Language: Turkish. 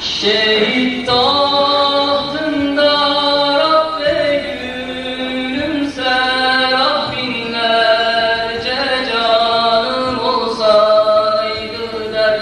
Şehit tahtında Rabbe gülümser Ah canım olsaydı der.